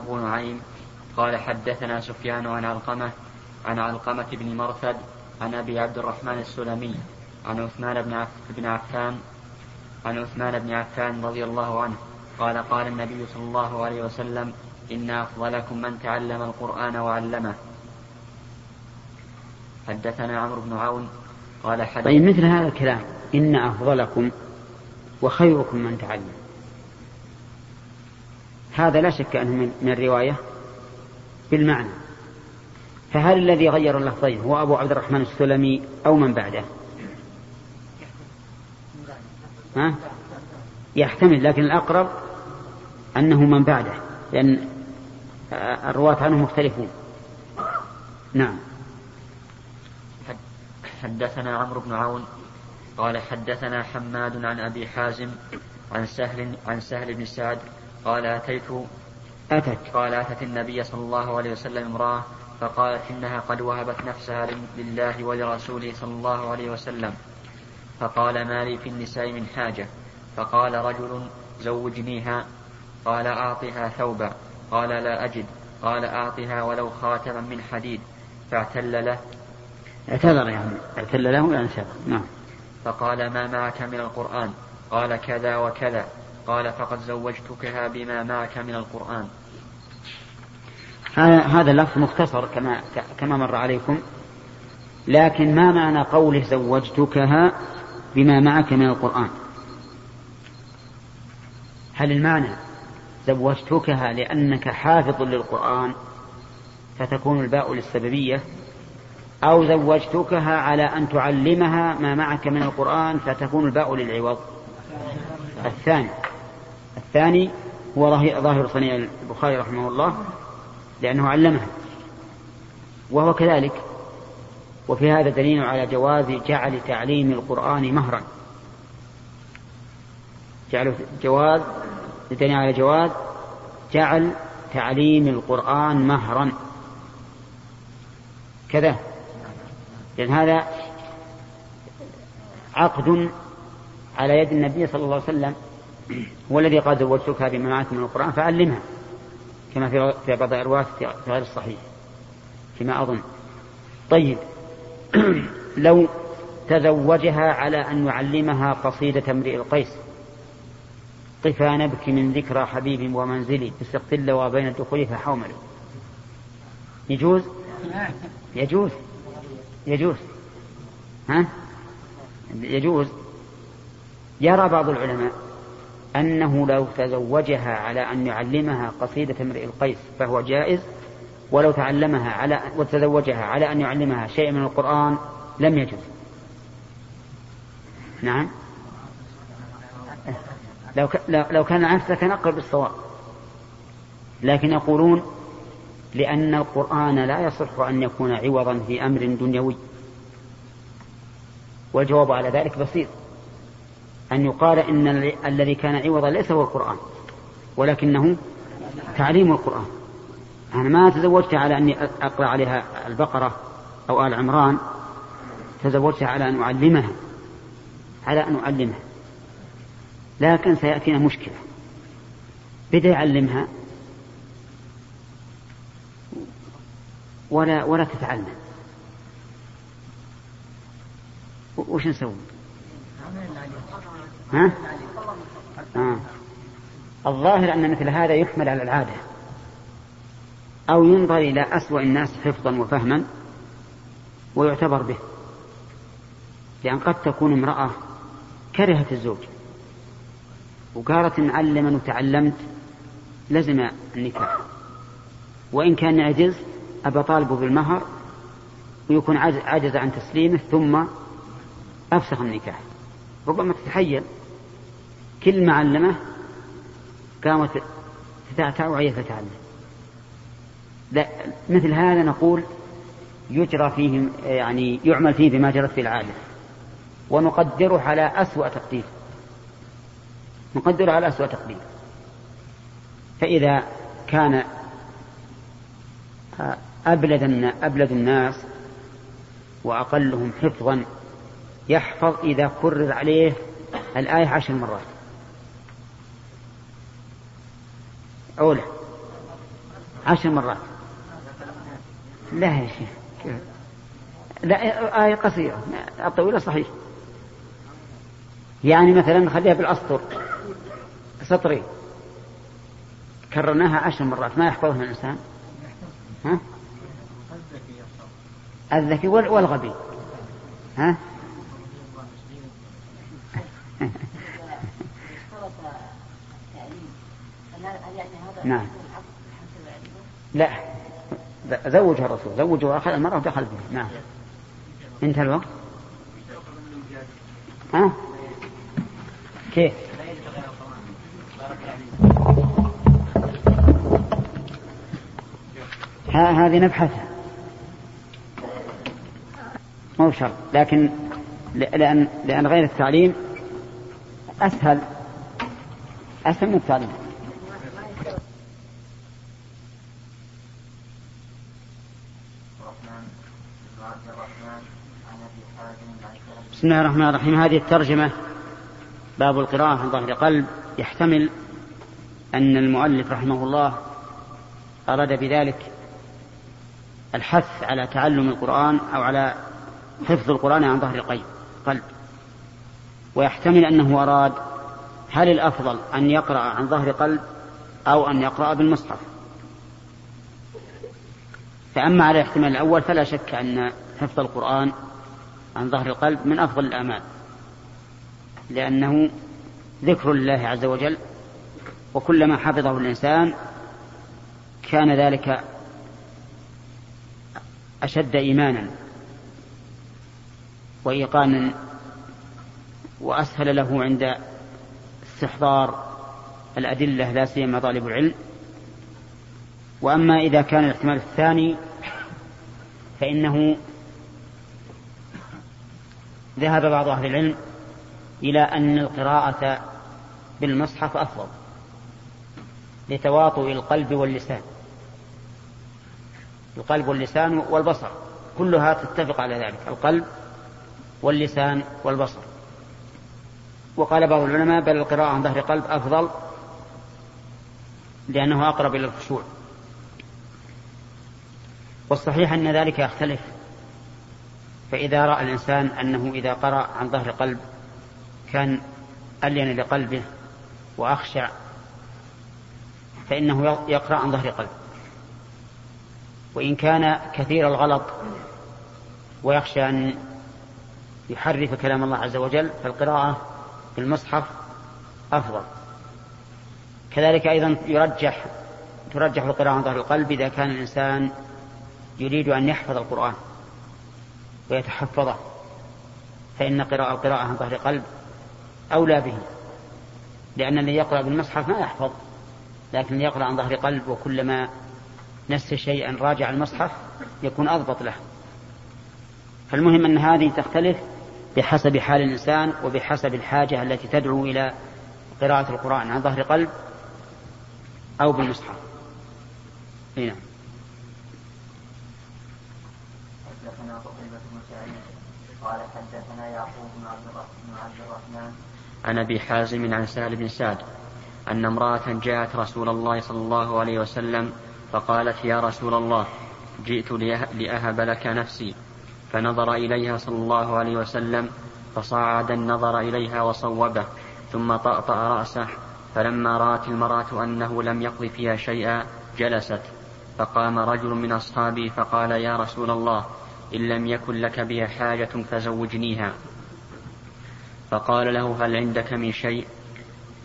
أبو نعيم قال حدثنا سفيان عن علقمة عن علقمة بن مرثد عن أبي عبد الرحمن السلمي عن عثمان بن عفان عن عثمان بن عفان رضي الله عنه قال قال النبي صلى الله عليه وسلم إن أفضلكم من تعلم القرآن وعلمه. حدثنا عمرو بن عون قال حدث طيب مثل هذا الكلام إن أفضلكم وخيركم من تعلم. هذا لا شك أنه من الرواية بالمعنى. فهل الذي غير اللفظين هو أبو عبد الرحمن السلمي أو من بعده؟ ها؟ يحتمل لكن الأقرب أنه من بعده لأن الرواة عنه مختلفون. نعم. حدثنا عمرو بن عون قال حدثنا حماد عن أبي حازم عن سهل عن سهل بن سعد قال أتيت أتت. قال أتت النبي صلى الله عليه وسلم امرأة فقالت إنها قد وهبت نفسها لله ولرسوله صلى الله عليه وسلم. فقال ما لي في النساء من حاجة؟ فقال رجل زوجنيها. قال أعطها ثوبا. قال لا أجد. قال أعطها ولو خاتما من حديد. فاعتل له. اعتذر يعني اعتل له يعني نعم. فقال ما معك من القرآن؟ قال كذا وكذا. قال فقد زوجتكها بما معك من القرآن. هذا اللفظ مختصر كما كما مر عليكم لكن ما معنى قوله زوجتكها بما معك من القرآن؟ هل المعنى زوجتكها لأنك حافظ للقرآن فتكون الباء للسببية أو زوجتكها على أن تعلمها ما معك من القرآن فتكون الباء للعوض؟ الثاني. الثاني هو ظاهر صنيع البخاري رحمه الله لأنه علمها وهو كذلك. وفي هذا دليل على جواز جعل تعليم القرآن مهرا. جعل جواز دليل على جواز جعل تعليم القرآن مهرا. كذا. لأن هذا عقد على يد النبي صلى الله عليه وسلم. هو الذي قال زوجتك بما معك من القرآن فعلمها كما في بعض الروايات في غير الصحيح فيما أظن. طيب لو تزوجها على أن يعلمها قصيدة امرئ القيس قفا نبكي من ذكرى حبيب ومنزلي في وبين الدخول فحومل. يجوز؟ يجوز. يجوز. ها؟ يجوز. يرى بعض العلماء أنه لو تزوجها على أن يعلمها قصيدة امرئ القيس فهو جائز ولو تعلمها على وتزوجها على أن يعلمها شيء من القرآن لم يجوز نعم. لو لو كان العكس لكان أقرب بالصواب لكن يقولون لأن القرآن لا يصح أن يكون عوضا في أمر دنيوي. والجواب على ذلك بسيط. أن يقال إن الذي كان عوضا ليس هو القرآن ولكنه تعليم القرآن. أنا ما تزوجت على أني أقرأ عليها البقرة أو آل عمران تزوجت على أن أعلمها على أن أعلمها. لكن سيأتينا مشكلة. بدأ يعلمها ولا ولا تتعلم. وش نسوي؟ ها؟ آه. الظاهر أن مثل هذا يحمل على العادة. أو ينظر إلى أسوأ الناس حفظا وفهما ويعتبر به. لأن قد تكون امرأة كرهت الزوج. وقالت إن علما وتعلمت لزم النكاح. وإن كان عجز أبى طالبه بالمهر ويكون عجز عن تسليمه ثم أفسخ النكاح. ربما تتحيل. كل ما علمه قامت تتعتع وهي تتعلم. لا مثل هذا نقول يجرى فيه يعني يعمل فيه بما جرت في العادة ونقدره على أسوأ تقدير. نقدره على أسوأ تقدير. فإذا كان أبلد أبلد الناس وأقلهم حفظا يحفظ إذا كرر عليه الآية عشر مرات. أولى. عشر مرات. لا يا شيخ. لا آية قصيرة. الطويلة صحيح. يعني مثلا خليها بالأسطر. سطرين. كررناها عشر مرات. ما يحفظها الإنسان. ها؟ الذكي والغبي. ها؟ نعم. لا. زوجها الرسول. زوجه واخذ المرأة ودخل بها نعم. انتهى الوقت. ها؟ كيف؟ هذه نبحثها. مو شرط لكن لأن لأن غير التعليم أسهل. أسهل من التعليم. بسم الله الرحمن الرحيم. هذه الترجمة باب القراءة عن ظهر قلب. يحتمل أن المؤلف رحمه الله أراد بذلك الحث على تعلم القرآن أو على حفظ القرآن عن ظهر قلب. ويحتمل أنه أراد هل الأفضل أن يقرأ عن ظهر قلب أو أن يقرأ بالمصحف. فأما على الاحتمال الأول فلا شك أن حفظ القرآن عن ظهر القلب من أفضل الأعمال لأنه ذكر لله عز وجل وكلما حفظه الإنسان كان ذلك أشد إيمانا وإيقانا وأسهل له عند استحضار الأدلة لا سيما طالب العلم. وأما إذا كان الاحتمال الثاني فإنه ذهب بعض أهل العلم إلى أن القراءة بالمصحف أفضل لتواطؤ القلب واللسان. القلب واللسان والبصر كلها تتفق على ذلك القلب واللسان والبصر. وقال بعض العلماء بل القراءة عن ظهر قلب أفضل لأنه أقرب إلى الخشوع. والصحيح أن ذلك يختلف فإذا رأى الإنسان أنه إذا قرأ عن ظهر قلب كان ألين لقلبه وأخشع فإنه يقرأ عن ظهر قلب. وإن كان كثير الغلط ويخشى أن يحرف كلام الله عز وجل فالقراءة في المصحف أفضل. كذلك أيضا يرجح ترجح القراءة عن ظهر القلب إذا كان الإنسان يريد أن يحفظ القرآن. ويتحفظه فإن قراءة القراءة عن ظهر قلب أولى به. لأن الذي يقرأ بالمصحف ما يحفظ. لكن يقرأ عن ظهر قلب وكلما نس شيئا راجع المصحف يكون أضبط له. فالمهم أن هذه تختلف بحسب حال الإنسان وبحسب الحاجة التي تدعو إلى قراءة القرآن عن ظهر قلب أو بالمصحف. هنا نعم. حدثنا قتيبة بن سعيد قال حدثنا يعقوب بن عبد الرحمن عن أبي حازم عن سهل بن سعد أن امرأة جاءت رسول الله صلى الله عليه وسلم فقالت يا رسول الله جئت لأهب لك نفسي. فنظر إليها صلى الله عليه وسلم فصعد النظر إليها وصوبه ثم طأطأ رأسه فلما رأت المرأة أنه لم يقض فيها شيئا جلست. فقام رجل من أصحابه فقال يا رسول الله إن لم يكن لك بها حاجة فزوجنيها. فقال له هل عندك من شيء؟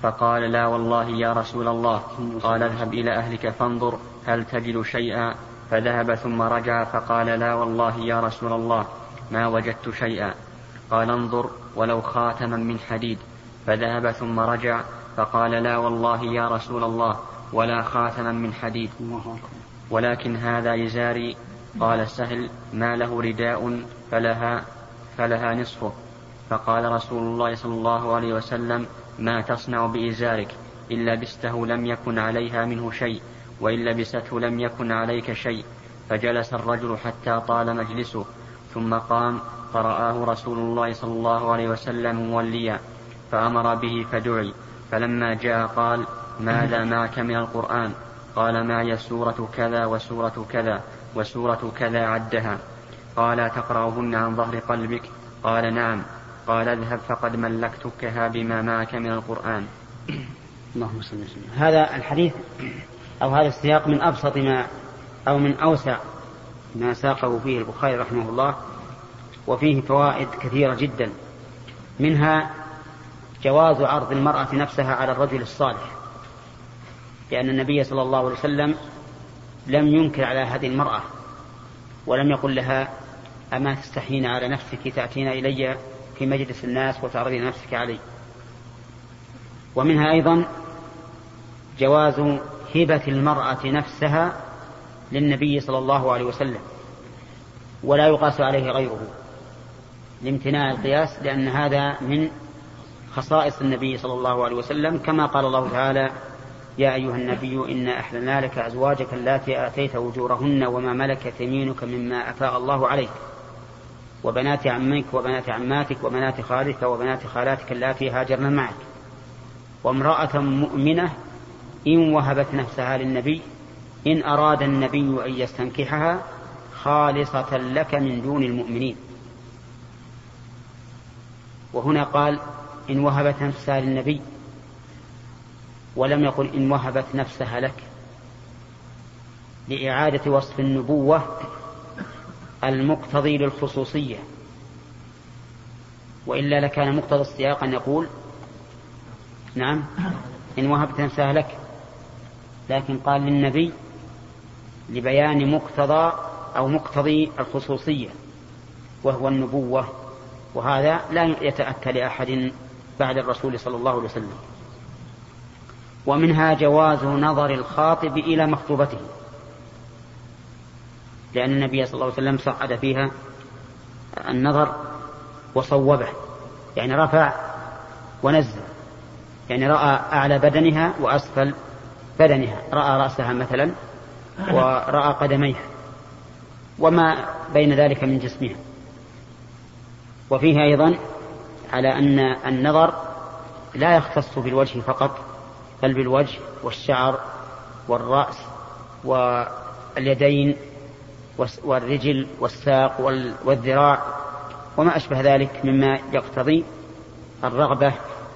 فقال لا والله يا رسول الله. قال اذهب إلى أهلك فانظر هل تجد شيئا. فذهب ثم رجع فقال لا والله يا رسول الله ما وجدت شيئا. قال انظر ولو خاتما من حديد. فذهب ثم رجع فقال لا والله يا رسول الله ولا خاتما من حديد. ولكن هذا إزاري قال سهل ما له رداء فلها فلها نصفه. فقال رسول الله صلى الله عليه وسلم ما تصنع بإزارك إن لبسته لم يكن عليها منه شيء وإن لبسته لم يكن عليك شيء. فجلس الرجل حتى طال مجلسه ثم قام فرآه رسول الله صلى الله عليه وسلم موليا فأمر به فدعي. فلما جاء قال ماذا معك من القرآن؟ قال معي سورة كذا وسورة كذا؟ وسورة كذا عدها. قال تقرأهن عن ظهر قلبك؟ قال نعم. قال اذهب فقد ملكتكها بما معك من القرآن. اللهم هذا الحديث أو هذا السياق من أبسط ما أو من أوسع ما ساقه فيه البخاري رحمه الله وفيه فوائد كثيرة جدا. منها جواز عرض المرأة نفسها على الرجل الصالح لأن النبي صلى الله عليه وسلم لم ينكر على هذه المرأة ولم يقل لها أما تستحين على نفسك تأتين إلي في مجلس الناس وتعرضين نفسك علي. ومنها أيضا جواز هبة المرأة نفسها للنبي صلى الله عليه وسلم ولا يقاس عليه غيره لامتناع القياس لأن هذا من خصائص النبي صلى الله عليه وسلم كما قال الله تعالى يا أيها النبي إنا أحللنا لك أزواجك اللاتي آتيت أجورهن وما ملكت يمينك مما أفاء الله عليك. وبنات عمك وبنات عماتك وبنات خالك وبنات خالاتك اللاتي هاجرن معك. وامرأة مؤمنة إن وهبت نفسها للنبي إن أراد النبي أن يستنكحها خالصة لك من دون المؤمنين. وهنا قال إن وهبت نفسها للنبي ولم يقل إن وهبت نفسها لك. لإعادة وصف النبوة المقتضي للخصوصية. وإلا لكان مقتضى السياق أن يقول نعم إن وهبت نفسها لك. لكن قال للنبي لبيان مقتضى أو مقتضي الخصوصية وهو النبوة. وهذا لا يتأتى لأحد بعد الرسول صلى الله عليه وسلم. ومنها جواز نظر الخاطب إلى مخطوبته. لأن النبي صلى الله عليه وسلم صعد فيها النظر وصوبه يعني رفع ونزل يعني رأى أعلى بدنها وأسفل بدنها رأى رأسها مثلا ورأى قدميها وما بين ذلك من جسمها. وفيه أيضا على أن النظر لا يختص بالوجه فقط بل بالوجه والشعر والرأس واليدين والرجل والساق والذراع وما أشبه ذلك مما يقتضي الرغبة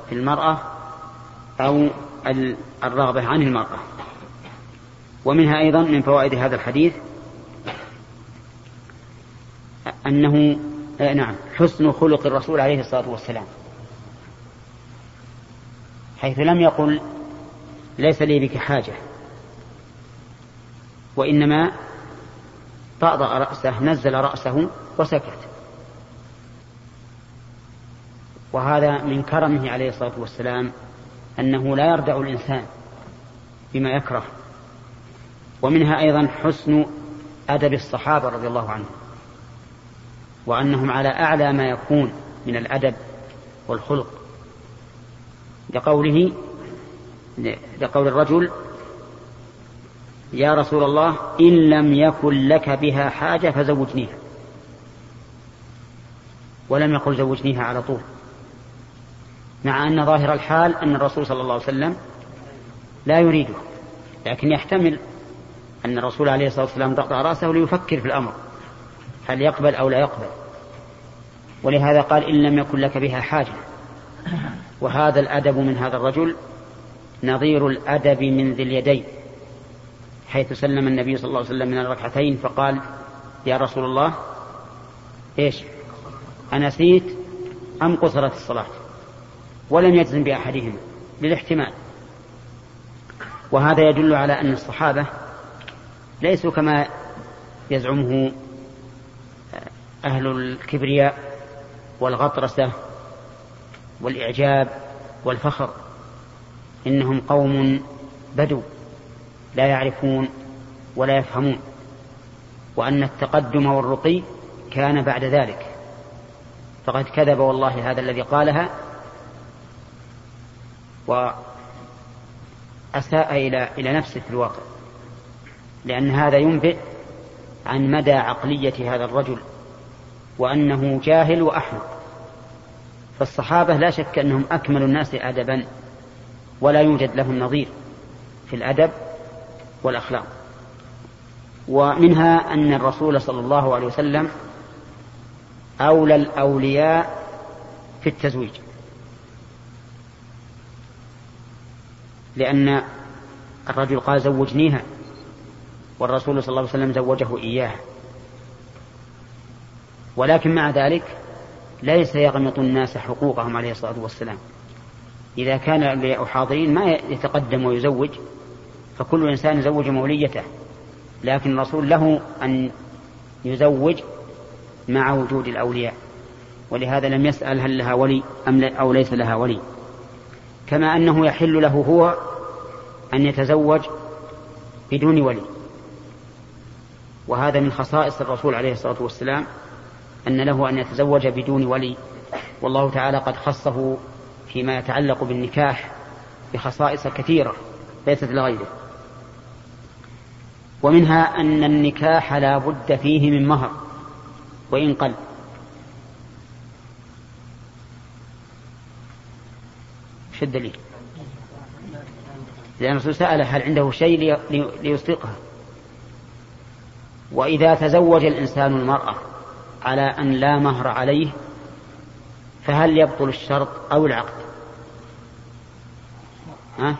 في المرأة أو الرغبة عن المرأة. ومنها أيضا من فوائد هذا الحديث أنه آه، نعم حسن خلق الرسول عليه الصلاة والسلام. حيث لم يقل ليس لي بك حاجة. وإنما طأطأ رأسه نزل رأسه وسكت. وهذا من كرمه عليه الصلاة والسلام أنه لا يردع الإنسان بما يكره. ومنها أيضا حسن أدب الصحابة رضي الله عنهم وأنهم على أعلى ما يكون من الأدب والخلق. لقوله لقول الرجل يا رسول الله إن لم يكن لك بها حاجة فزوجنيها. ولم يقل زوجنيها على طول. مع أن ظاهر الحال أن الرسول صلى الله عليه وسلم لا يريده لكن يحتمل أن الرسول عليه الصلاة والسلام ضغط رأسه ليفكر في الأمر هل يقبل أو لا يقبل. ولهذا قال إن لم يكن لك بها حاجة. وهذا الأدب من هذا الرجل نظير الأدب من ذي اليدين حيث سلم النبي صلى الله عليه وسلم من الركعتين فقال يا رسول الله إيش؟ أنسيت أم قصرت الصلاة؟ ولم يجزم بأحدهما للاحتمال. وهذا يدل على أن الصحابة ليسوا كما يزعمه أهل الكبرياء والغطرسة والإعجاب والفخر. إنهم قوم بدو لا يعرفون ولا يفهمون وأن التقدم والرقي كان بعد ذلك. فقد كذب والله هذا الذي قالها وأساء إلى إلى نفسه في الواقع لأن هذا ينبئ عن مدى عقلية هذا الرجل وأنه جاهل وأحمق. فالصحابة لا شك أنهم أكمل الناس أدبا. ولا يوجد لهم نظير في الأدب والأخلاق. ومنها أن الرسول صلى الله عليه وسلم أولى الأولياء في التزويج. لأن الرجل قال زوجنيها والرسول صلى الله عليه وسلم زوجه إياها. ولكن مع ذلك ليس يغمط الناس حقوقهم عليه الصلاة والسلام. إذا كان الأولياء حاضرين ما يتقدم ويزوج فكل إنسان يزوج موليته لكن الرسول له أن يزوج مع وجود الأولياء ولهذا لم يسأل هل لها ولي أم أو ليس لها ولي. كما أنه يحل له هو أن يتزوج بدون ولي. وهذا من خصائص الرسول عليه الصلاة والسلام أن له أن يتزوج بدون ولي. والله تعالى قد خصه فيما يتعلق بالنكاح بخصائص كثيرة ليست لغيره. ومنها أن النكاح لا بد فيه من مهر وإن قل. إيش الدليل؟ لأن الرسول سأله هل عنده شيء ليصدقها وإذا تزوج الإنسان المرأة على أن لا مهر عليه فهل يبطل الشرط أو العقد؟ ها؟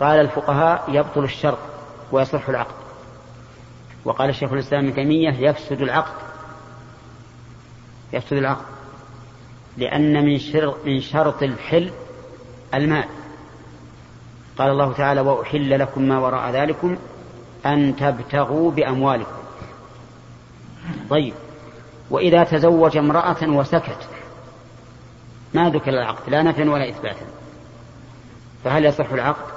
قال الفقهاء يبطل الشرط ويصح العقد. وقال الشيخ الإسلام ابن تيمية يفسد العقد. يفسد العقد. لأن من شرط, من شرط الحل المال. قال الله تعالى وأحل لكم ما وراء ذلكم أن تبتغوا بأموالكم. طيب. وإذا تزوج امرأة وسكت ما ذكر العقد لا نفيا ولا إثباتا. فهل يصح العقد؟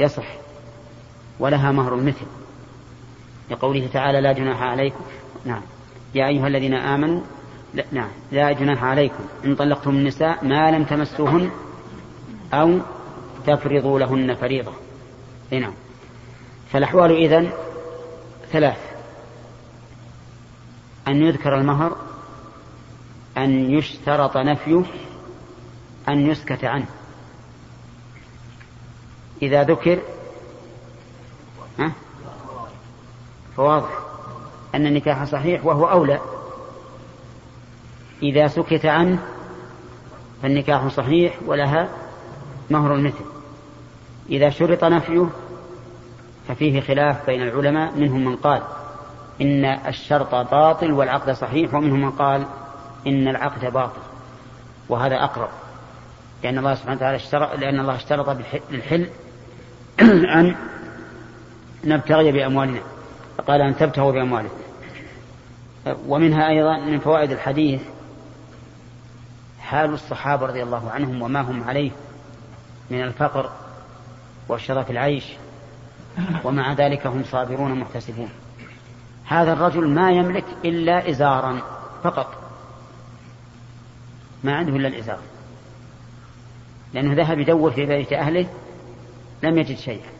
يصح ولها مهر المثل. لقوله تعالى لا جناح عليكم. نعم. يا أيها الذين آمنوا لا نعم. لا جناح عليكم. إن طلقتم النساء ما لم تمسوهن أو تفرضوا لهن فريضة. نعم. فالأحوال إذن ثلاث. أن يذكر المهر أن يشترط نفيه أن يسكت عنه. إذا ذكر فواضح. أن النكاح صحيح وهو أولى. إذا سكت عنه فالنكاح صحيح ولها مهر المثل. إذا شرط نفيه ففيه خلاف بين العلماء منهم من قال إن الشرط باطل والعقد صحيح ومنهم من قال إن العقد باطل وهذا أقرب لأن الله سبحانه وتعالى اشترط لأن الله اشترط بالحل أن نبتغي بأموالنا. فقال أن تبتغوا بأموالكم. ومنها أيضا من فوائد الحديث حال الصحابة رضي الله عنهم وما هم عليه من الفقر وشرف العيش ومع ذلك هم صابرون محتسبون هذا الرجل ما يملك إلا إزارا فقط. ما عنده إلا الإزار. لأنه ذهب يدور في بيت أهله لم يجد شيئا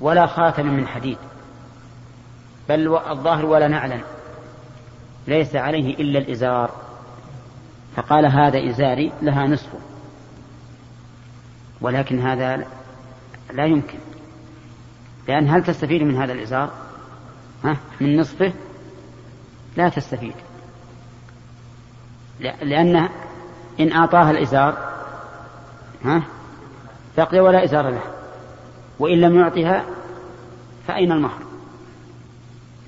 ولا خاتم من حديد بل الظاهر ولا نعلا ليس عليه إلا الإزار. فقال هذا إزاري لها نصفه ولكن هذا لا يمكن. لأن هل تستفيد من هذا الإزار؟ ها من نصفه؟ لا تستفيد. لأن إن أعطاها الإزار ها؟ بقي ولا إزار له. وإن لم يعطها فأين المهر؟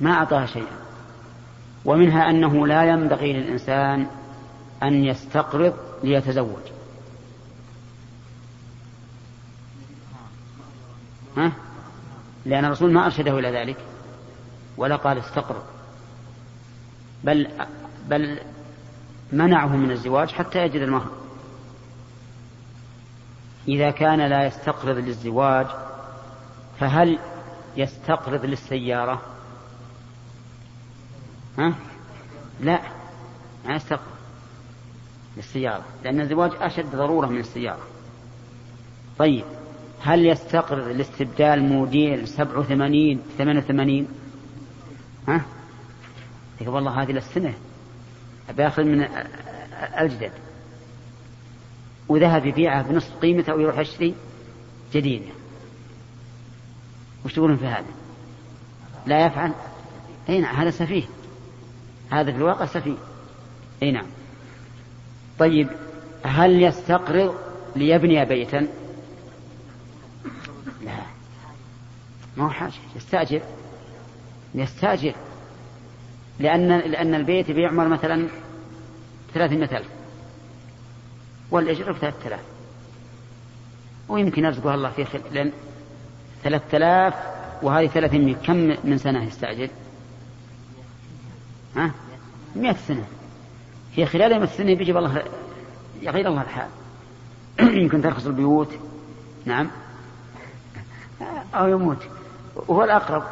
ما أعطاها شيئا. ومنها أنه لا ينبغي للإنسان أن يستقرض ليتزوج. ها؟ لأن الرسول ما أرشده إلى ذلك ولا قال استقرض. بل بل منعه من الزواج حتى يجد المهر إذا كان لا يستقرض للزواج فهل يستقرض للسيارة؟ ها؟ لا ما يستقرض للسيارة لأن الزواج أشد ضرورة من السيارة. طيب هل يستقرض لاستبدال موديل 87 88 ها؟ يقول والله هذه للسنة. أبي أخذ من الجدد. وذهب يبيعها بنصف قيمته ويروح يشتري جديدة وش تقولون في هذا؟ لا يفعل. أي نعم هذا سفيه. هذا في الواقع سفيه. أي نعم. طيب هل يستقرض ليبني بيتا؟ لا. ما هو حاجة. يستأجر. يستأجر. لأن لأن البيت بيعمر مثلا ثلاثمائة ألف والأجرة ثلاثة آلاف ويمكن يرزقها الله في خل... لأن ثلاثة آلاف وهذه ثلاثمائة كم من سنة يستأجر ها؟ مئة سنة. في خلال مئة سنة بيجيب الله يغير الله الحال. يمكن ترخص البيوت. نعم. أو يموت. وهو الأقرب.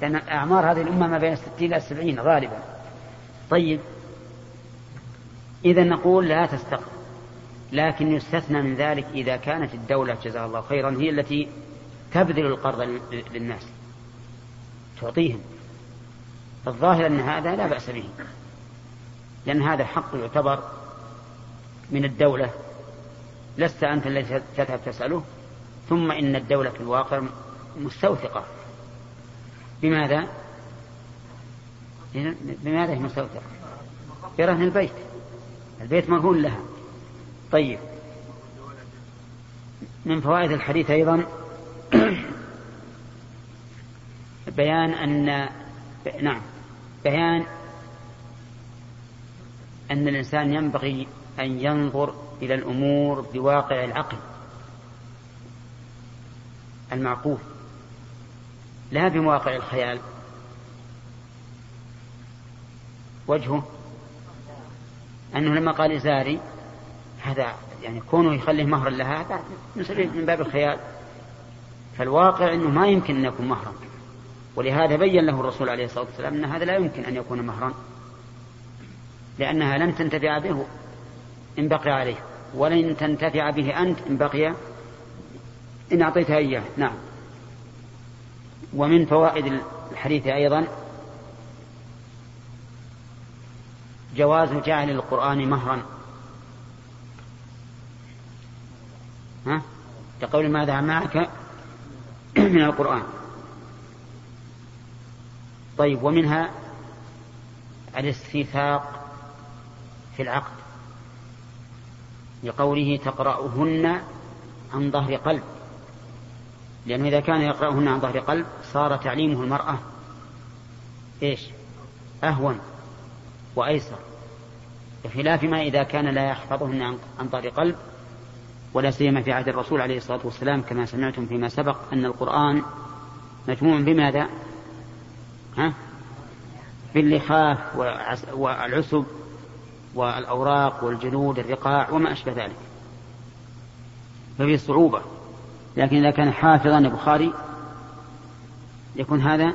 لأن أعمار هذه الأمة ما بين الستين إلى السبعين غالبا. طيب. إذا نقول لا تستقر. لكن يستثنى من ذلك إذا كانت الدولة جزاها الله خيرا هي التي تبذل القرض للناس. تعطيهم. الظاهر أن هذا لا بأس به. لأن هذا حق يعتبر من الدولة. لست أنت الذي تذهب تسأله. ثم إن الدولة في الواقع مستوثقة. بماذا؟ بماذا هي مستوثقة؟ برهن البيت. البيت مرهون لها. طيب. من فوائد الحديث أيضا بيان أن نعم. بيان أن الإنسان ينبغي أن ينظر إلى الأمور بواقع العقل المعقول. لا بمواقع الخيال. وجهه أنه لما قال إزاري هذا يعني كونه يخليه مهرا لها هذا من باب الخيال. فالواقع أنه ما يمكن أن يكون مهرا. ولهذا بين له الرسول عليه الصلاة والسلام أن هذا لا يمكن أن يكون مهرا. لأنها لن تنتفع به إن بقي عليه. ولن تنتفع به أنت إن بقي إن أعطيتها إياه. نعم. ومن فوائد الحديث أيضا جواز جعل القرآن مهرا. ها؟ كقول ماذا معك من القرآن؟ طيب ومنها الاستيثاق في العقد. لقوله تقرأهن عن ظهر قلب. لأنه إذا كان يقرأهن عن ظهر قلب صار تعليمه المرأة إيش أهون وأيسر بخلاف ما إذا كان لا يحفظهن عن ظهر قلب ولا سيما في عهد الرسول عليه الصلاة والسلام كما سمعتم فيما سبق أن القرآن مجموع بماذا؟ ها؟ باللخاف والعسب والأوراق والجلود الرقاع وما أشبه ذلك ففي صعوبة لكن إذا كان حافظا البخاري يكون هذا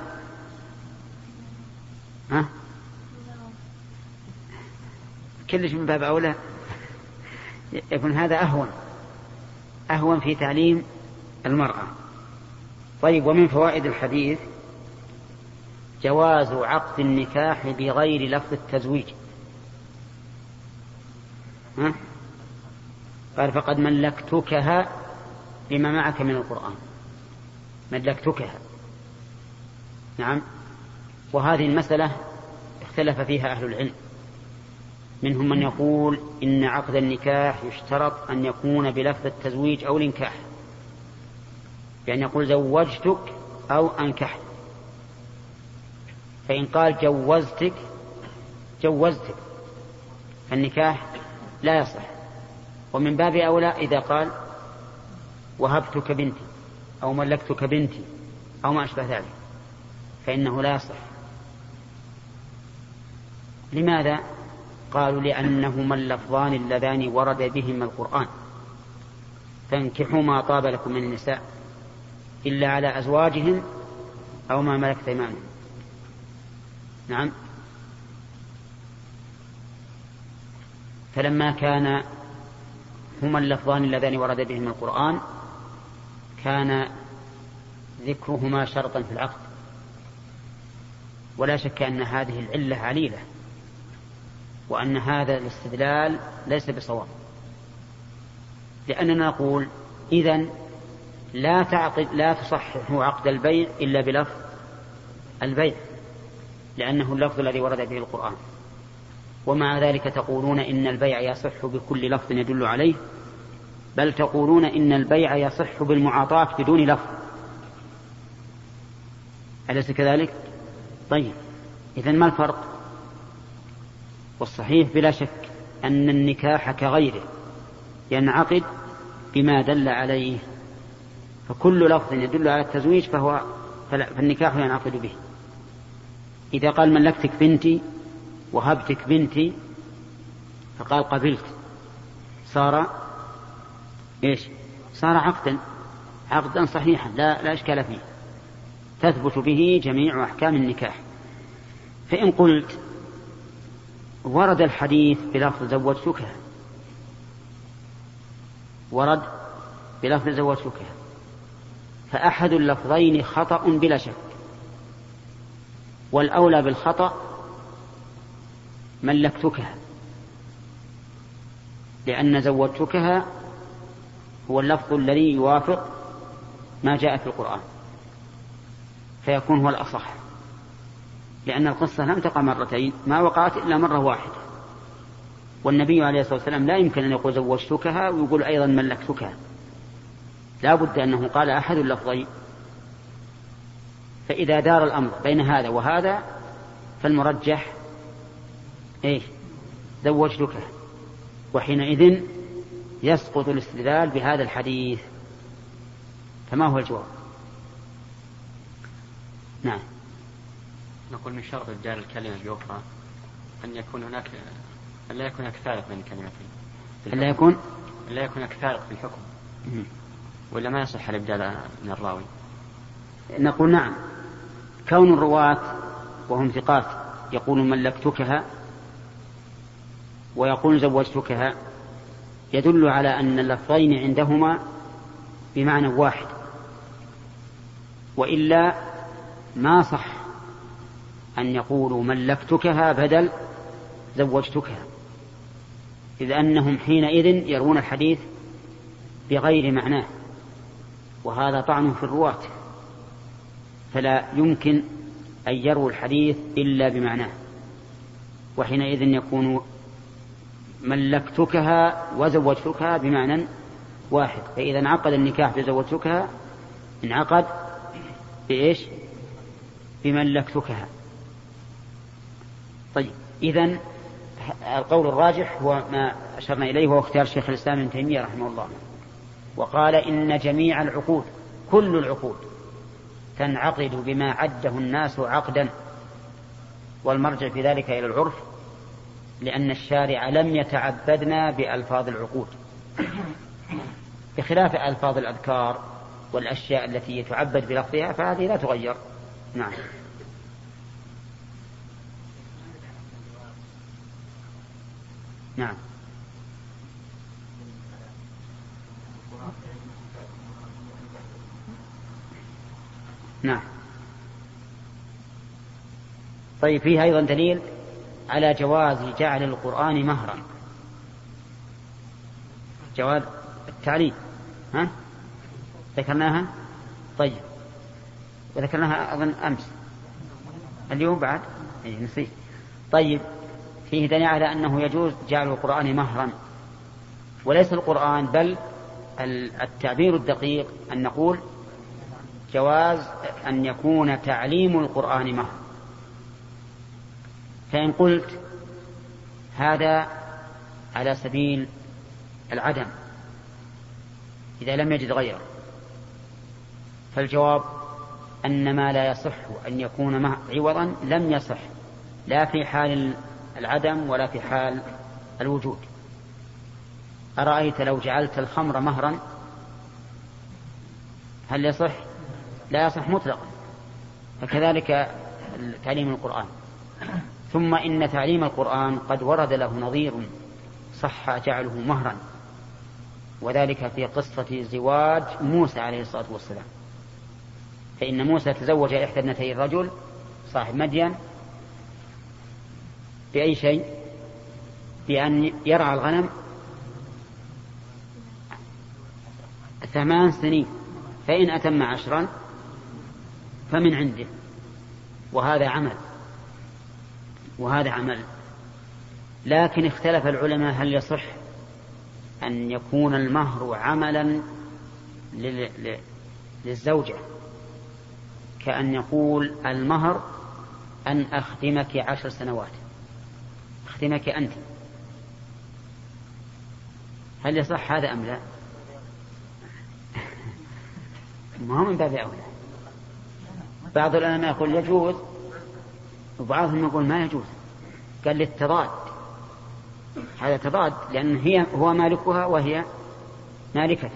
ها؟ كلش من باب أولى يكون هذا أهون أهون في تعليم المرأة. طيب ومن فوائد الحديث جواز عقد النكاح بغير لفظ التزويج. ها؟ قال فقد ملكتكها بما معك من القرآن ملكتكها نعم. وهذه المسألة اختلف فيها أهل العلم. منهم من يقول إن عقد النكاح يشترط أن يكون بلفظ التزويج أو الإنكاح. يعني يقول زوجتك أو أنكحت فإن قال جوزتك جوزتك. فالنكاح لا يصح. ومن باب أولى إذا قال وهبتك بنتي أو ملكتك بنتي أو ما أشبه ذلك. فإنه لا يصح. لماذا؟ قالوا لأنهما اللفظان اللذان ورد بهما القرآن. فانكحوا ما طاب لكم من النساء إلا على أزواجهم أو ما ملكت أيمانهم. نعم. فلما كان هما اللفظان اللذان ورد بهما القرآن كان ذكرهما شرطا في العقد. ولا شك أن هذه العلة عليلة وأن هذا الاستدلال ليس بصواب. لأننا نقول إذا لا تعقد لا تصحح عقد البيع إلا بلفظ البيع لأنه اللفظ الذي ورد به القرآن. ومع ذلك تقولون إن البيع يصح بكل لفظ يدل عليه بل تقولون إن البيع يصح بالمعاطاة بدون لفظ أليس كذلك؟ طيب إذا ما الفرق؟ والصحيح بلا شك أن النكاح كغيره ينعقد بما دل عليه فكل لفظ يدل على التزويج فهو فالنكاح ينعقد به إذا قال ملكتك بنتي وهبتك بنتي فقال قبلت صار إيش؟ صار عقدا. عقدا صحيحا لا لا إشكال فيه. تثبت به جميع أحكام النكاح. فإن قلت ورد الحديث بلفظ زوجتك. ورد بلفظ زوجتك. فأحد اللفظين خطأ بلا شك. والأولى بالخطأ ملكتكها لأن زوجتكها هو اللفظ الذي يوافق ما جاء في القرآن فيكون هو الأصح. لأن القصة لم تقع مرتين ما وقعت إلا مرة واحدة. والنبي عليه الصلاة والسلام لا يمكن أن يقول زوجتكها ويقول أيضا ملكتكها. لا بد أنه قال أحد اللفظين. فإذا دار الأمر بين هذا وهذا فالمرجح إيش؟ زوجتك وحينئذ يسقط الاستدلال بهذا الحديث. فما هو الجواب؟ نعم. نقول من شرط إبدال الكلمة بأخرى أن يكون هناك أن لا يكون هناك فارق بين الكلمتين أن لا يكون؟ أن لا يكون هناك فارق في الحكم. ولا ما يصح الإبدال من الراوي؟ نقول نعم. كون الرواة وهم ثقات يقول ملكتكها ويقول زوجتكها يدل على أن اللفظين عندهما بمعنى واحد وإلا ما صح أن يقولوا ملكتكها بدل زوجتكها إذ أنهم حينئذ يرون الحديث بغير معناه وهذا طعن في الرواة فلا يمكن أن يروا الحديث إلا بمعناه وحينئذ يكون ملكتكها وزوجتكها بمعنى واحد. فإذا انعقد النكاح بزوجتكها انعقد بإيش؟ بملكتكها. طيب إذا القول الراجح هو ما أشرنا إليه وهو اختيار شيخ الإسلام ابن تيمية رحمه الله. وقال إن جميع العقود كل العقود تنعقد بما عده الناس عقدا والمرجع في ذلك إلى العرف لأن الشارع لم يتعبدنا بألفاظ العقود. بخلاف ألفاظ الأذكار والأشياء التي يتعبد بلفظها فهذه لا تغير. نعم. نعم. نعم. طيب فيه أيضا دليل؟ على جواز جعل القرآن مهرا. جواز التعليم ها؟ ذكرناها؟ طيب. وذكرناها أظن أمس. اليوم بعد؟ أي نسيت. طيب. فيه دليل على أنه يجوز جعل القرآن مهرا. وليس القرآن بل التعبير الدقيق أن نقول جواز أن يكون تعليم القرآن مهر فإن قلت هذا على سبيل العدم إذا لم يجد غيره. فالجواب أن ما لا يصح أن يكون عوضا لم يصح لا في حال العدم ولا في حال الوجود. أرأيت لو جعلت الخمر مهرا؟ هل يصح؟ لا يصح مطلقا. فكذلك تعليم القرآن. ثم إن تعليم القرآن قد ورد له نظير صح جعله مهرا. وذلك في قصة زواج موسى عليه الصلاة والسلام. فإن موسى تزوج إحدى ابنتي الرجل صاحب مدين بأي شيء؟ بأن يرعى الغنم ثمان سنين. فإن أتم عشرا فمن عنده. وهذا عمل. وهذا عمل. لكن اختلف العلماء هل يصح أن يكون المهر عملا للزوجة؟ كأن يقول المهر أن أخدمك عشر سنوات. أخدمك أنت. هل يصح هذا أم لا؟ ما هو من باب أولى. بعض العلماء يقول يجوز وبعضهم يقول ما يجوز. قال للتضاد هذا تضاد لأن هي هو مالكها وهي مالكة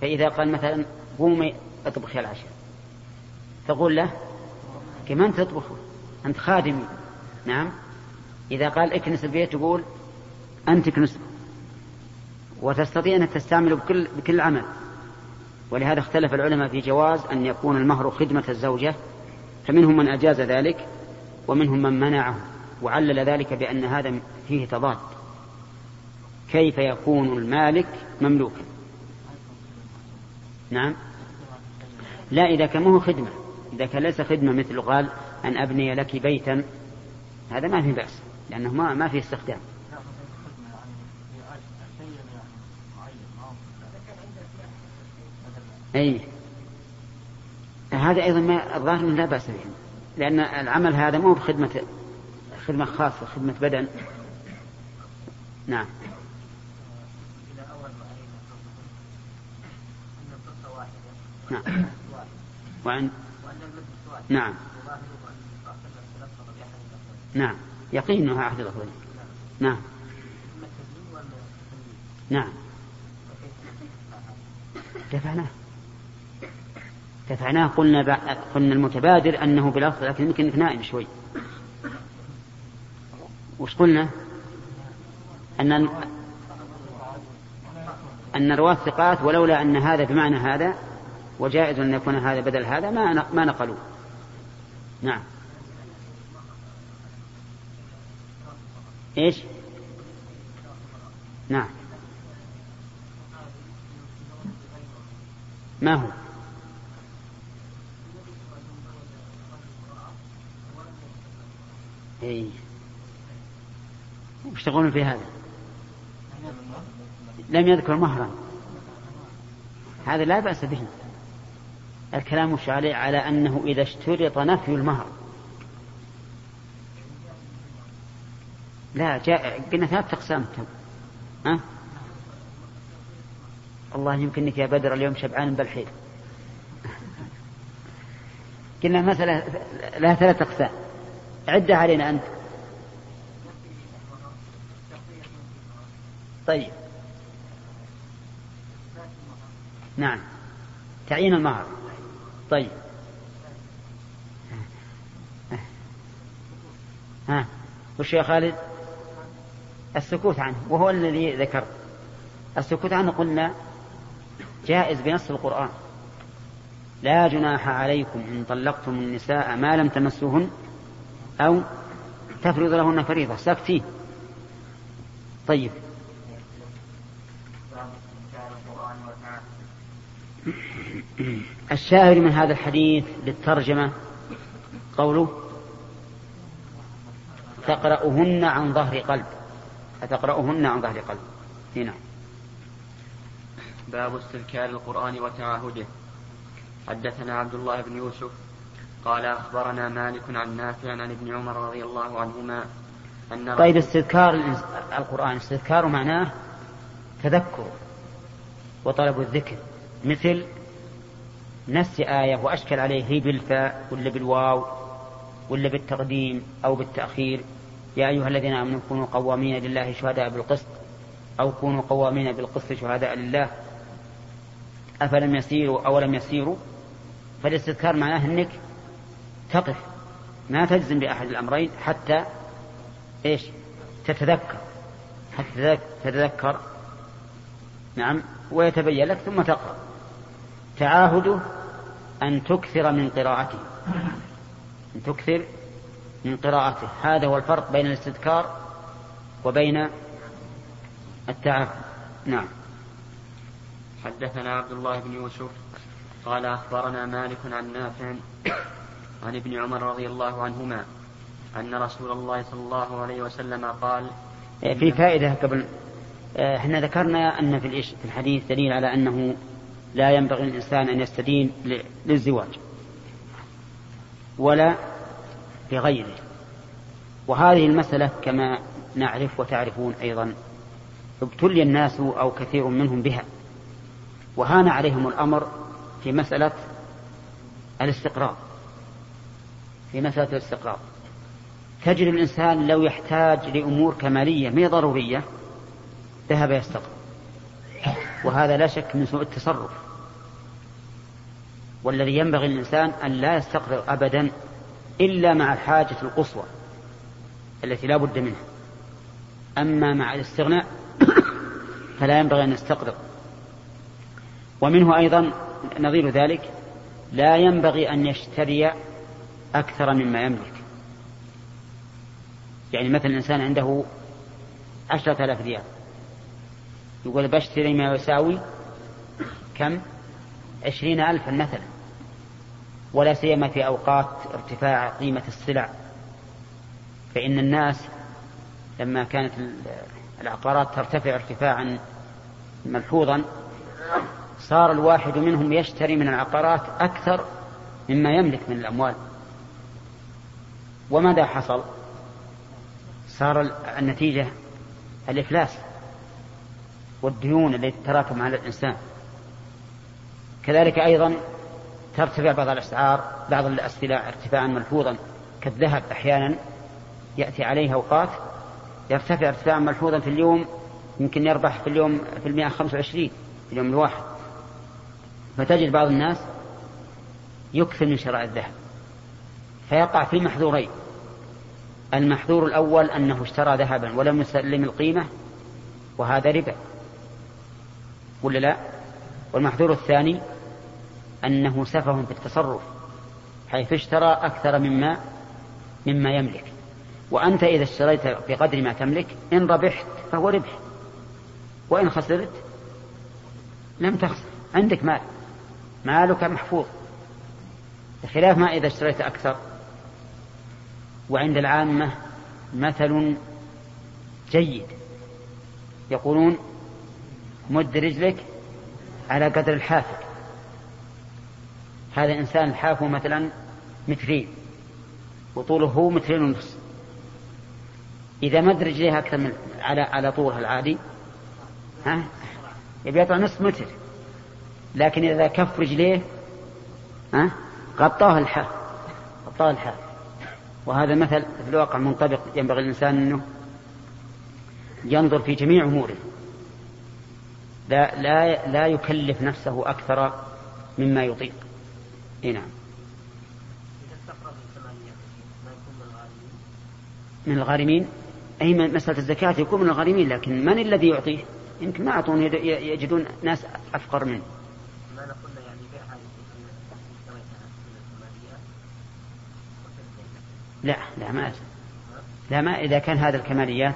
فإذا قال مثلا قومي اطبخي العشاء. تقول له كمان تطبخ؟ أنت خادمي. نعم. إذا قال اكنس البيت تقول أنت اكنس. وتستطيع أن تستعمله بكل, بكل عمل. ولهذا اختلف العلماء في جواز أن يكون المهر خدمة الزوجة فمنهم من أجاز ذلك ومنهم من منعه وعلل ذلك بأن هذا فيه تضاد. كيف يكون المالك مملوكا؟ نعم. لا إذا كان هو خدمة. إذا كان ليس خدمة مثل قال أن أبني لك بيتا هذا ما في بأس لأنه ما, ما في استخدام. أي. هذا أيضا ما الظاهر لا بأس به. لأن العمل هذا مو بخدمة خدمة خاصة خدمة بدن. نعم. نعم. وعند نعم. نعم. يقين أنها أحد الأفضل نعم. نعم. دفعناه. دفعناه قلنا قلنا المتبادر أنه بلفظ لكن يمكن نائم شوي. وش قلنا؟ أن أن رواة ثقات ولولا أن هذا بمعنى هذا وجائز أن يكون هذا بدل هذا ما ما نقلوا نعم. إيش؟ نعم. ما هو؟ اي وش تقولون في هذا؟ لم يذكر مهرا. هذا لا بأس به. الكلام وش عليه؟ على أنه إذا اشترط نفي المهر. لا جاء قلنا ثلاث أقسام ها؟ الله يمكنك يا بدر اليوم شبعان بالحيل. قلنا مسألة لها ثلاث أقسام. عدها علينا أنت. طيب. نعم. تعيين المهر. طيب. ها. وش يا خالد؟ السكوت عنه وهو الذي ذكر. السكوت عنه قلنا جائز بنص القرآن. لا جناح عليكم إن طلقتم النساء ما لم تمسوهن أو تفرض لهن فريضة. ساكتين. طيب. الشاهد من هذا الحديث للترجمة قوله تقرأهن عن ظهر قلب. فتقرأهن عن ظهر قلب. هنا باب استذكار القرآن وتعاهده. حدثنا عبد الله بن يوسف قال أخبرنا مالك عن نافع عن ابن عمر رضي الله عنهما أن طيب استذكار القرآن استذكار معناه تذكر وطلب الذكر مثل نفس آية وأشكل عليه هي بالفاء ولا بالواو ولا بالتقديم أو بالتأخير. يا أيها الذين آمنوا كونوا قوامين لله شهداء بالقسط أو كونوا قوامين بالقسط شهداء لله. أفلم يسيروا أو لم يسيروا؟ فالاستذكار معناه أنك تقف. ما تجزم بأحد الأمرين حتى إيش؟ تتذكر. حتى تتذكر. نعم. ويتبين لك ثم تقرأ. تعاهده أن تكثر من قراءته. أن تكثر من قراءته. هذا هو الفرق بين الاستذكار وبين التعاهد. نعم. حدثنا عبد الله بن يوسف. قال أخبرنا مالك عن نافع عن ابن عمر رضي الله عنهما أن رسول الله صلى الله عليه وسلم قال في فائدة قبل آه، إحنا ذكرنا أن في الحديث دليل على أنه لا ينبغي للإنسان أن يستدين للزواج ولا لغيره. وهذه المسألة كما نعرف وتعرفون أيضا ابتلي الناس أو كثير منهم بها. وهان عليهم الأمر في مسألة الاستقراض في مسألة الاستقراض تجد الإنسان لو يحتاج لأمور كمالية ما ضرورية؟ ذهب يستقرض وهذا لا شك من سوء التصرف. والذي ينبغي للإنسان أن لا يستقرض أبدا إلا مع الحاجة القصوى التي لا بد منها. أما مع الاستغناء فلا ينبغي أن يستقرض ومنه أيضا نظير ذلك لا ينبغي أن يشتري أكثر مما يملك. يعني مثلا الإنسان عنده عشرة آلاف ريال. يقول بشتري ما يساوي كم؟ عشرين ألفا مثلا. ولا سيما في أوقات ارتفاع قيمة السلع. فإن الناس لما كانت العقارات ترتفع ارتفاعا ملحوظا صار الواحد منهم يشتري من العقارات أكثر مما يملك من الأموال. وماذا حصل؟ صار النتيجة الإفلاس والديون التي تتراكم على الإنسان. كذلك أيضا ترتفع بعض الأسعار بعض السلع ارتفاعا ملحوظا. كالذهب أحيانا يأتي عليه أوقات يرتفع ارتفاعا ملحوظا في اليوم يمكن يربح في اليوم في المئة خمسة وعشرين في اليوم الواحد. فتجد بعض الناس يكثر من شراء الذهب. فيقع في محذورين. المحذور الأول أنه اشترى ذهبا ولم يسلم القيمة وهذا ربا. ولا لا؟ والمحذور الثاني أنه سفه في التصرف حيث اشترى أكثر مما مما يملك. وأنت إذا اشتريت بقدر ما تملك إن ربحت فهو ربح. وإن خسرت لم تخسر. عندك مال. مالك محفوظ. بخلاف ما إذا اشتريت أكثر. وعند العامة مثل جيد. يقولون مد رجلك على قدر الحافة هذا إنسان الحافة مثلا مترين وطوله هو مترين ونصف إذا مد رجليها أكثر من على على طولها العادي ها؟ يبي يطلع نصف متر. لكن إذا كف رجليه ها؟ غطاه الحاف غطاه الحاف. وهذا مثل في الواقع منطبق ينبغي الإنسان أنه ينظر في جميع أموره. لا لا لا يكلف نفسه أكثر مما يطيق. إي نعم. من الغارمين؟ أي مسألة الزكاة يكون من الغارمين لكن من الذي يعطيه؟ يمكن ما أعطون يجدون ناس أفقر منه. لا لا ما لا ما إذا كان هذا الكماليات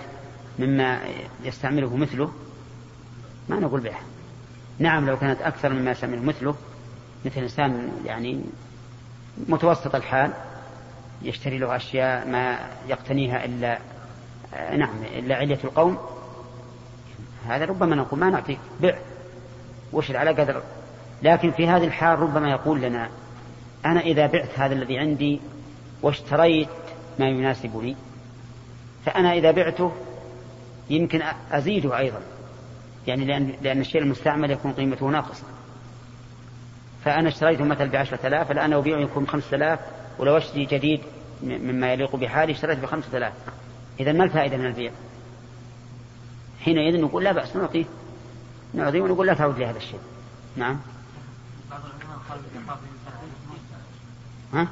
مما يستعمله مثله ما نقول بها نعم لو كانت أكثر مما يستعمله مثله مثل إنسان يعني متوسط الحال يشتري له أشياء ما يقتنيها إلا نعم إلا علية القوم هذا ربما نقول ما نعطيك بع. وش على قدر. لكن في هذه الحال ربما يقول لنا أنا إذا بعت هذا الذي عندي واشتريت ما يناسبني فأنا إذا بعته يمكن أزيده أيضا يعني لأن, لأن الشيء المستعمل يكون قيمته ناقصة. فأنا اشتريته مثلا بعشرة آلاف الآن أبيعه يكون بخمسة آلاف ولو أشتري جديد مما يليق بحالي اشتريت بخمسة آلاف. إذا ما الفائدة من البيع؟ حينئذ نقول لا بأس نعطيه نعطيه ونقول لا تعود لي هذا الشيء. نعم. ها؟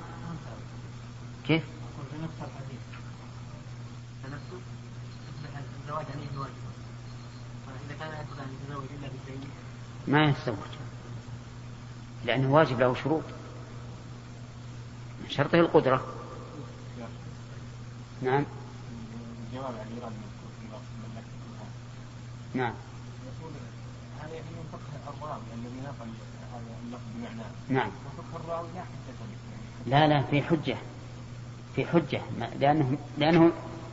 كيف؟ ما يتزوج لأنه واجب له شروط. من شرطه القدرة. نعم. نعم. الذي نقل اللفظ بمعناه نعم. وفقه الراوي لا لا لا في حجة. في حجة لأنه لأنه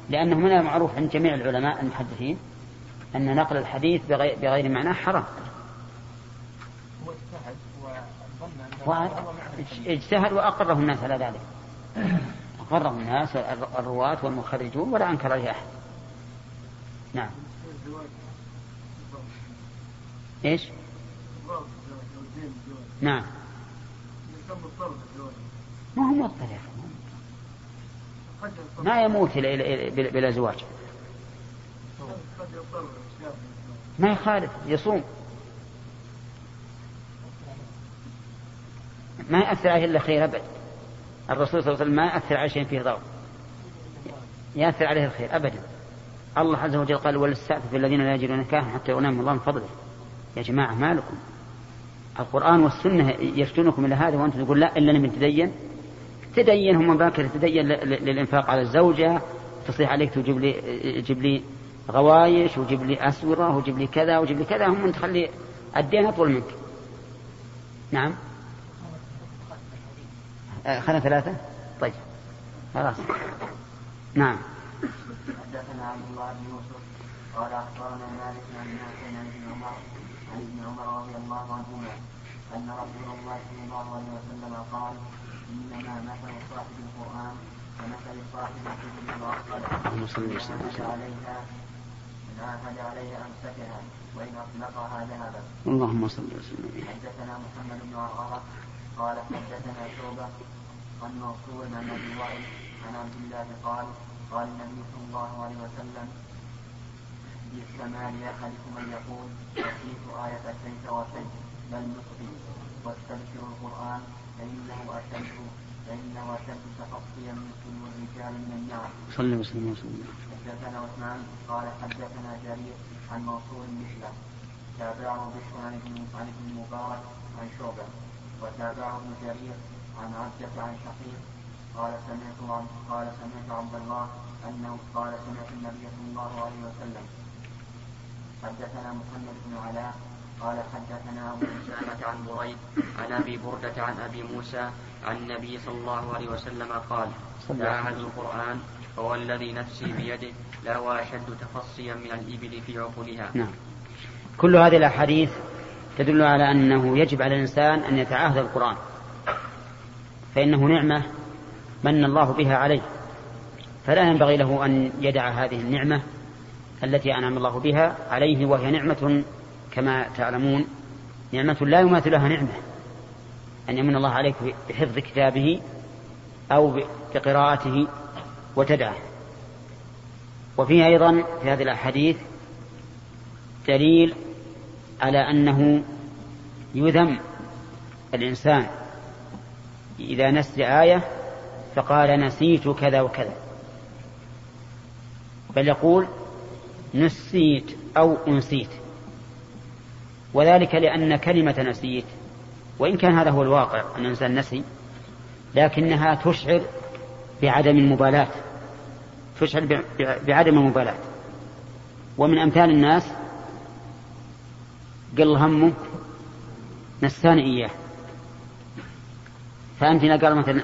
لأنه من المعروف عند جميع العلماء المحدثين أن نقل الحديث بغير, بغير معناه حرام. اجتهد وأقره الناس على ذلك. أقره الناس الرواة والمخرجون ولا أنكر عليه أحد. نعم. إيش؟ نعم. ما هو مضطر يا أخي ما يموت بلا زواج. ما يخالف يصوم. ما يأثر عليه إلا خير أبد. الرسول صلى الله عليه وسلم ما يأثر على شيء فيه ضرر. يأثر عليه الخير أبدا. الله عز وجل قال ولستعفف الذين لا يجدون نكاحا حتى يغنيهم الله من فضله. يا جماعة ما لكم القرآن والسنة يفتونكم إلى هذا وأنتم تقول لا إلا أنا تدين. تدين هم باكر تدين للإنفاق على الزوجة تصيح عليك تجيب لي تجيب لي غوايش وجيب لي أسورة وجيب لي كذا وجيب لي كذا هم تخلي الدين أطول منك. نعم؟ آه، خلنا ثلاثة؟ طيب. خلاص. نعم. حدثنا عبد الله بن يوسف قال أخبرنا مالك عن نافع عن ابن عمر عن ابن عمر رضي الله عنهما أن رسول الله صلى الله عليه وسلم قال إنما مثل صاحب القرآن كمثل صاحب صل وسلم. عليها إن عاهد عليها أمسكها وإن أطلقها ذهبت اللهم صل وسلم. حدثنا محمد بن عرعرة قال حدثنا شعبة عن منصور عن أبي وائل عن عبد الله قال قال النبي صلى الله عليه وسلم بالسماء لأحدكم أن يقول نسيت آية كيف وكيف بل نصفي واستبشر القرآن فإنه أشد فإنه أشد تخطيا من كل الرجال من النار. صلى وسلم وسلم. حدثنا عثمان قال حدثنا جرير عن منصور مثله تابعه بشر عن ابن المبارك عن شعبة وتابعه ابن جرير عن عبدة عن شقيق قال سمعت قال سمعت عبد الله أنه قال سمعت النبي صلى الله عليه وسلم حدثنا محمد بن علاء قال حدثنا أبو أسامة عن بريد عن أبي بردة عن أبي موسى عن النبي صلى الله عليه وسلم قال تعاهدوا القرآن فهو الذي نفسي بيده لهو أشد تفصيا من الإبل في عقولها. نعم. كل هذه الأحاديث تدل على أنه يجب على الإنسان أن يتعاهد القرآن فإنه نعمة من الله بها عليه. فلا ينبغي له أن يدع هذه النعمة التي أنعم الله بها عليه وهي نعمة كما تعلمون نعمة لا يماثلها نعمة. أن يمن الله عليك بحفظ كتابه أو بقراءته وتدعه. وفيه أيضا في هذه الأحاديث دليل على أنه يذم الإنسان. إذا نسي آية فقال نسيت كذا وكذا. بل يقول نسيت أو أنسيت. وذلك لأن كلمة نسيت وإن كان هذا هو الواقع أن الإنسان نسي لكنها تشعر بعدم المبالاة تشعر بعدم المبالاة. ومن أمثال الناس قل همه نساني إياه. فأنت قال مثلا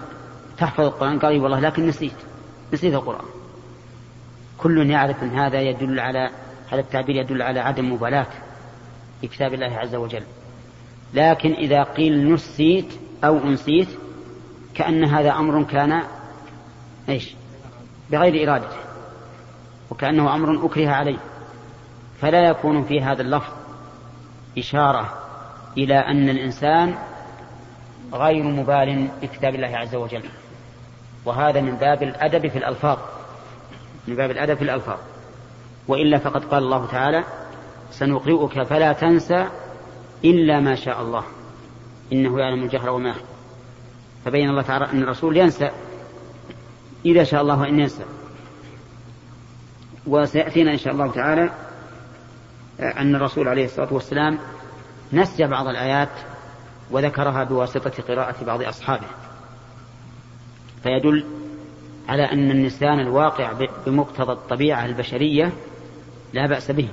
تحفظ القرآن؟ قال والله لكن نسيت نسيت القرآن. كل يعرف أن هذا يدل على هذا التعبير يدل على عدم مبالاة. في كتاب الله عز وجل. لكن إذا قيل نسيت أو أنسيت كأن هذا أمر كان إيش؟ بغير إرادته وكأنه أمر أكره عليه. فلا يكون في هذا اللفظ إشارة إلى أن الإنسان غير مبال بكتاب الله عز وجل. وهذا من باب الأدب في الألفاظ من باب الأدب في الألفاظ. وإلا فقد قال الله تعالى سنقرئك فلا تنسى إلا ما شاء الله. إنه يعلم الجهر وما يخفى فبين الله تعالى أن الرسول ينسى. إذا شاء الله أن ينسى. وسيأتينا إن شاء الله تعالى أن الرسول عليه الصلاة والسلام نسي بعض الآيات وذكرها بواسطة قراءة بعض أصحابه. فيدل على أن النسيان الواقع بمقتضى الطبيعة البشرية لا بأس به.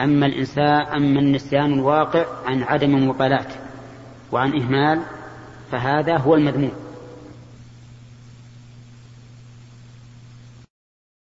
أما الإنسان أما النسيان الواقع عن عدم مبالاة وعن إهمال فهذا هو المذموم.